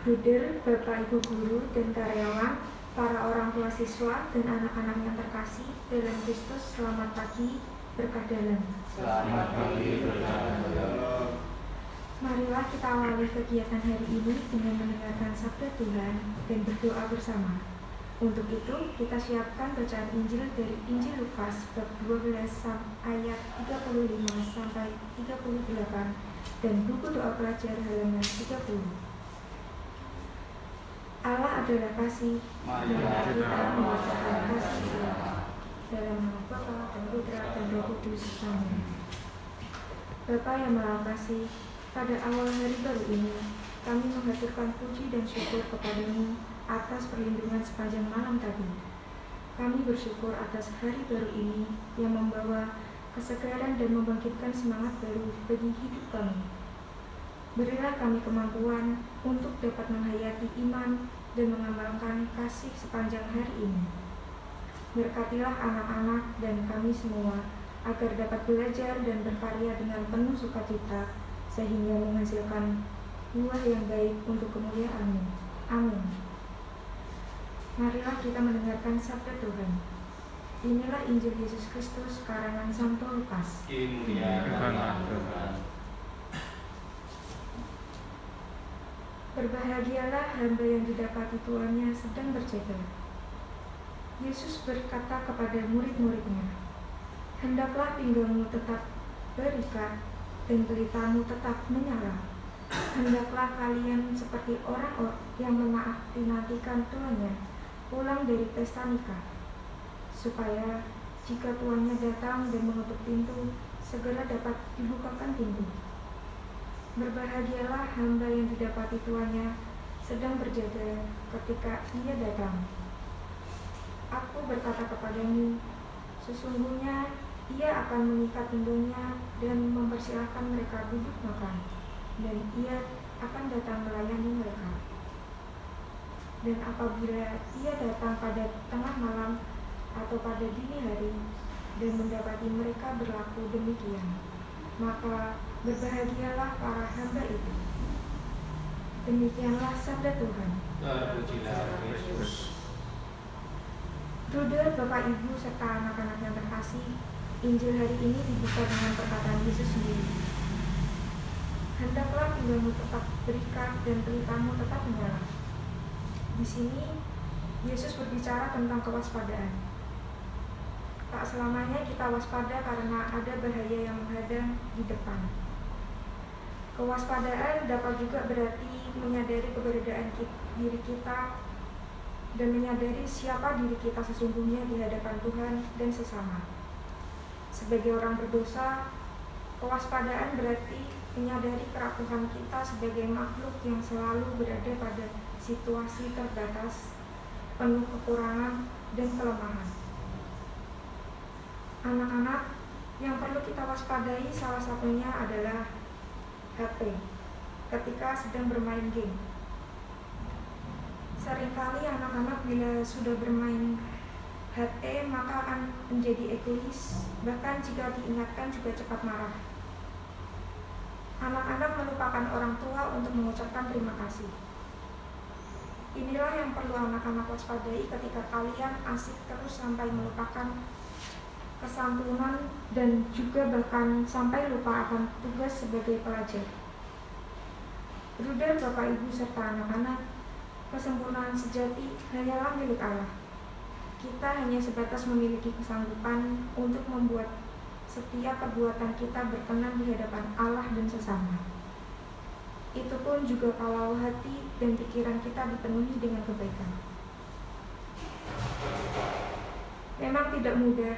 Bruder, Bapak Ibu Guru, dan karyawan, para orang tua siswa, dan anak-anak yang terkasih dalam Kristus, selamat pagi, berkah dalam. Selamat pagi, berkah dalam. Marilah kita awali kegiatan hari ini dengan mendengarkan sabda Tuhan dan berdoa bersama. Untuk itu, kita siapkan bacaan Injil dari Injil Lukas bab 12 ayat 35 sampai 38 dan buku doa pelajar halaman 30. Adalah kasih. Marilah kita kasih dalam nama Bapa dan Putra dan Roh Kudus. Amin. Bapa yang Maha Kasih, pada awal hari baru ini, kami menghaturkan puji dan syukur kepadamu atas perlindungan sepanjang malam tadi. Kami bersyukur atas hari baru ini yang membawa kesegaran dan membangkitkan semangat baru bagi hidup kami. Berilah kami kemampuan untuk dapat menghayati iman dan mengamalkan kasih sepanjang hari ini. Berkatilah anak-anak dan kami semua agar dapat belajar dan berkarya dengan penuh sukacita sehingga menghasilkan buah yang baik untuk kemuliaan-Mu. Amin. Marilah kita mendengarkan sabda Tuhan. Inilah Injil Yesus Kristus karangan Santo Lukas. Tuhan. Berbahagialah hamba yang didapati tuannya sedang berjaga. Yesus berkata kepada murid-muridnya, Hendaklah pinggangmu tetap berikat dan pelitamu tetap menyala. Hendaklah kalian seperti orang yang menantikan tuannya pulang dari pesta nikah, supaya jika tuannya datang dan mengetuk pintu, segera dapat dibukakan pintu. Berbahagialah hamba yang didapati tuannya sedang berjaga ketika ia datang. Aku berkata kepadamu, sesungguhnya ia akan mengikat pinggangnya dan mempersilahkan mereka duduk makan, dan ia akan datang melayani mereka. Dan apabila ia datang pada tengah malam atau pada dini hari dan mendapati mereka berlaku demikian, maka berbahagialah para hamba itu. Demikianlah sabda Tuhan. Bruder, Bapak Ibu, serta anak-anak yang terkasih, Injil hari ini dibuka dengan perkataan Yesus sendiri. Hendaklah pinggangmu tetap berikat dan pelitamu tetap menyala. Di sini, Yesus berbicara tentang kewaspadaan. Tak selamanya kita waspada karena ada bahaya yang menghadang di depan. Kewaspadaan dapat juga berarti menyadari keberadaan diri kita dan menyadari siapa diri kita sesungguhnya di hadapan Tuhan dan sesama. Sebagai orang berdosa, kewaspadaan berarti menyadari kerapuhan kita sebagai makhluk yang selalu berada pada situasi terbatas, penuh kekurangan dan kelemahan. Anak-anak yang perlu kita waspadai salah satunya adalah HP ketika sedang bermain game. Seringkali anak-anak bila sudah bermain HP maka akan menjadi egois, bahkan jika diingatkan juga cepat marah. Anak-anak melupakan orang tua untuk mengucapkan terima kasih. Inilah yang perlu anak-anak waspadai ketika kalian asik terus sampai melupakan kesantunan dan juga bahkan sampai lupa akan tugas sebagai pelajar. Bruder, Bapak Ibu serta anak-anak, kesempurnaan sejati hanyalah milik Allah. Kita hanya sebatas memiliki kesanggupan untuk membuat setiap perbuatan kita berkenan di hadapan Allah dan sesama. Itu pun juga kalau hati dan pikiran kita dipenuhi dengan kebaikan. Memang tidak mudah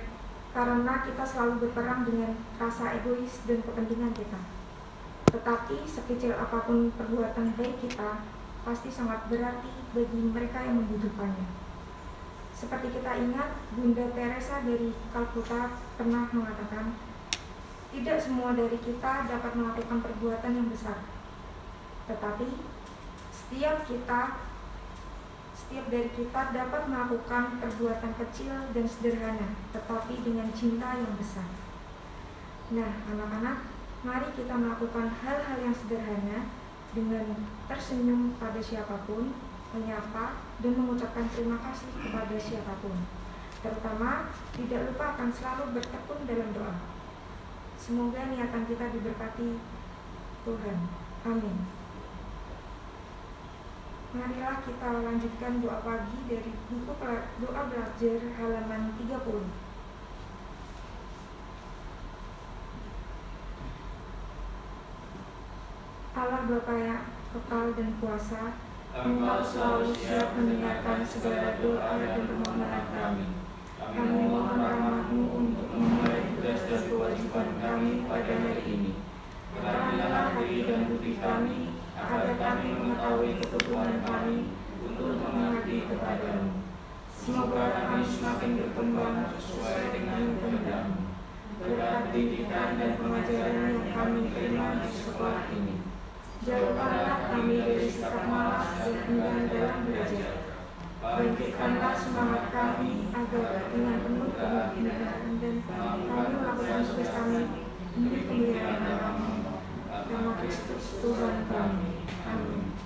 karena kita selalu berperang dengan rasa egois dan kepentingan kita. Tetapi sekecil apa pun perbuatan baik kita, pasti sangat berarti bagi mereka yang membutuhkannya. Seperti kita ingat, Bunda Teresa dari Kalkuta pernah mengatakan, tidak semua dari kita dapat melakukan perbuatan yang besar. Tetapi, setiap kita setiap dari kita dapat melakukan perbuatan kecil dan sederhana, tetapi dengan cinta yang besar. Nah, anak-anak, mari kita melakukan hal-hal yang sederhana, dengan tersenyum pada siapa pun, menyapa, dan mengucapkan terima kasih kepada siapa pun. Terutama, tidak lupa akan selalu bertekun dalam doa. Semoga niatan kita diberkati Tuhan. Amin. Marilah kita lanjutkan doa pagi dari buku doa belajar halaman 30. Allah Bapa yang kekal dan kuasa, Engkau selalu siap mendengarkan segala doa dan permohonan kami. Kami mohon rahmatmu untuk memulai tugas dan kewajiban kami pada hari ini. Teranglah hati dan budi kami, agar kami mengetahui kebutuhan kami untuk mengabdi kepadamu. Semoga kami semakin berkembang sesuai dengan kehendakmu. Berkat didikan dan pengajaran yang kami terima di sekolah ini. Jauhkanlah kami dari sikap malas dan enggan dalam belajar. Bangkitkanlah semangat kami agar dengan penuh kebenaran dan kami melakukan tugas kami demi kemuliaan namamu. Nama Kristus Tuhan kami. Amin.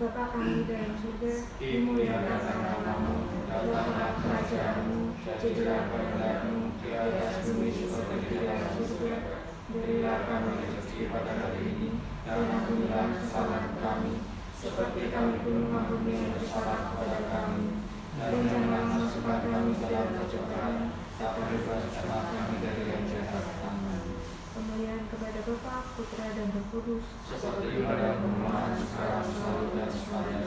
Bapa kami dalam surga, dimuliakan namamu, datanglah kerajaanmu, jadilah kehendakmu di atas bumi seperti di dalam surga. Berilah kami rezeki pada hari ini, dan ampunilah kesalahan kami, seperti kami pun mengampuni yang bersalah kepada kami. Dan janganlah masukkan kami dalam pencobaan, tapi bebaskanlah kami dari yang jahat. Amin. Kemuliaan kepada Bapa, Putra, dan Roh Kudus, seperti pada permulaan sekarang selalu dan sepanjang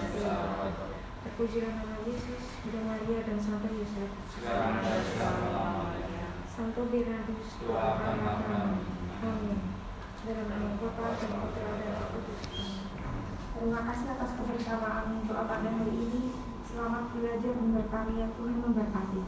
Terpujilah nama Yesus, Bunda Maria, dan Santo Yosef. sekarang dan selama-lamanya. Santo Bernardus, Doakanlah kami. Amin. Dalam nama Bapa dan Putra dan Roh Kudus. Amin. Terima kasih atas kebersamaan doa pada hari ini. Selamat belajar memberkati ya Tuhan memberkati.